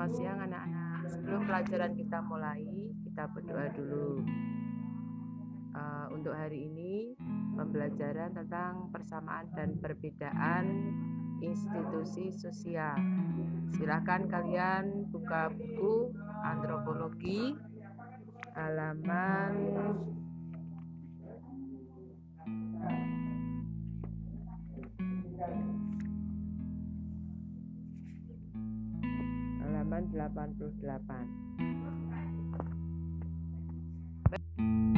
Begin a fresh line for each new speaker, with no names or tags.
Selamat siang anak-anak. Sebelum pelajaran kita mulai, kita berdoa dulu. Uh, untuk hari ini pembelajaran tentang persamaan dan perbedaan institusi sosial. Silakan kalian buka buku antropologi halaman halaman 88.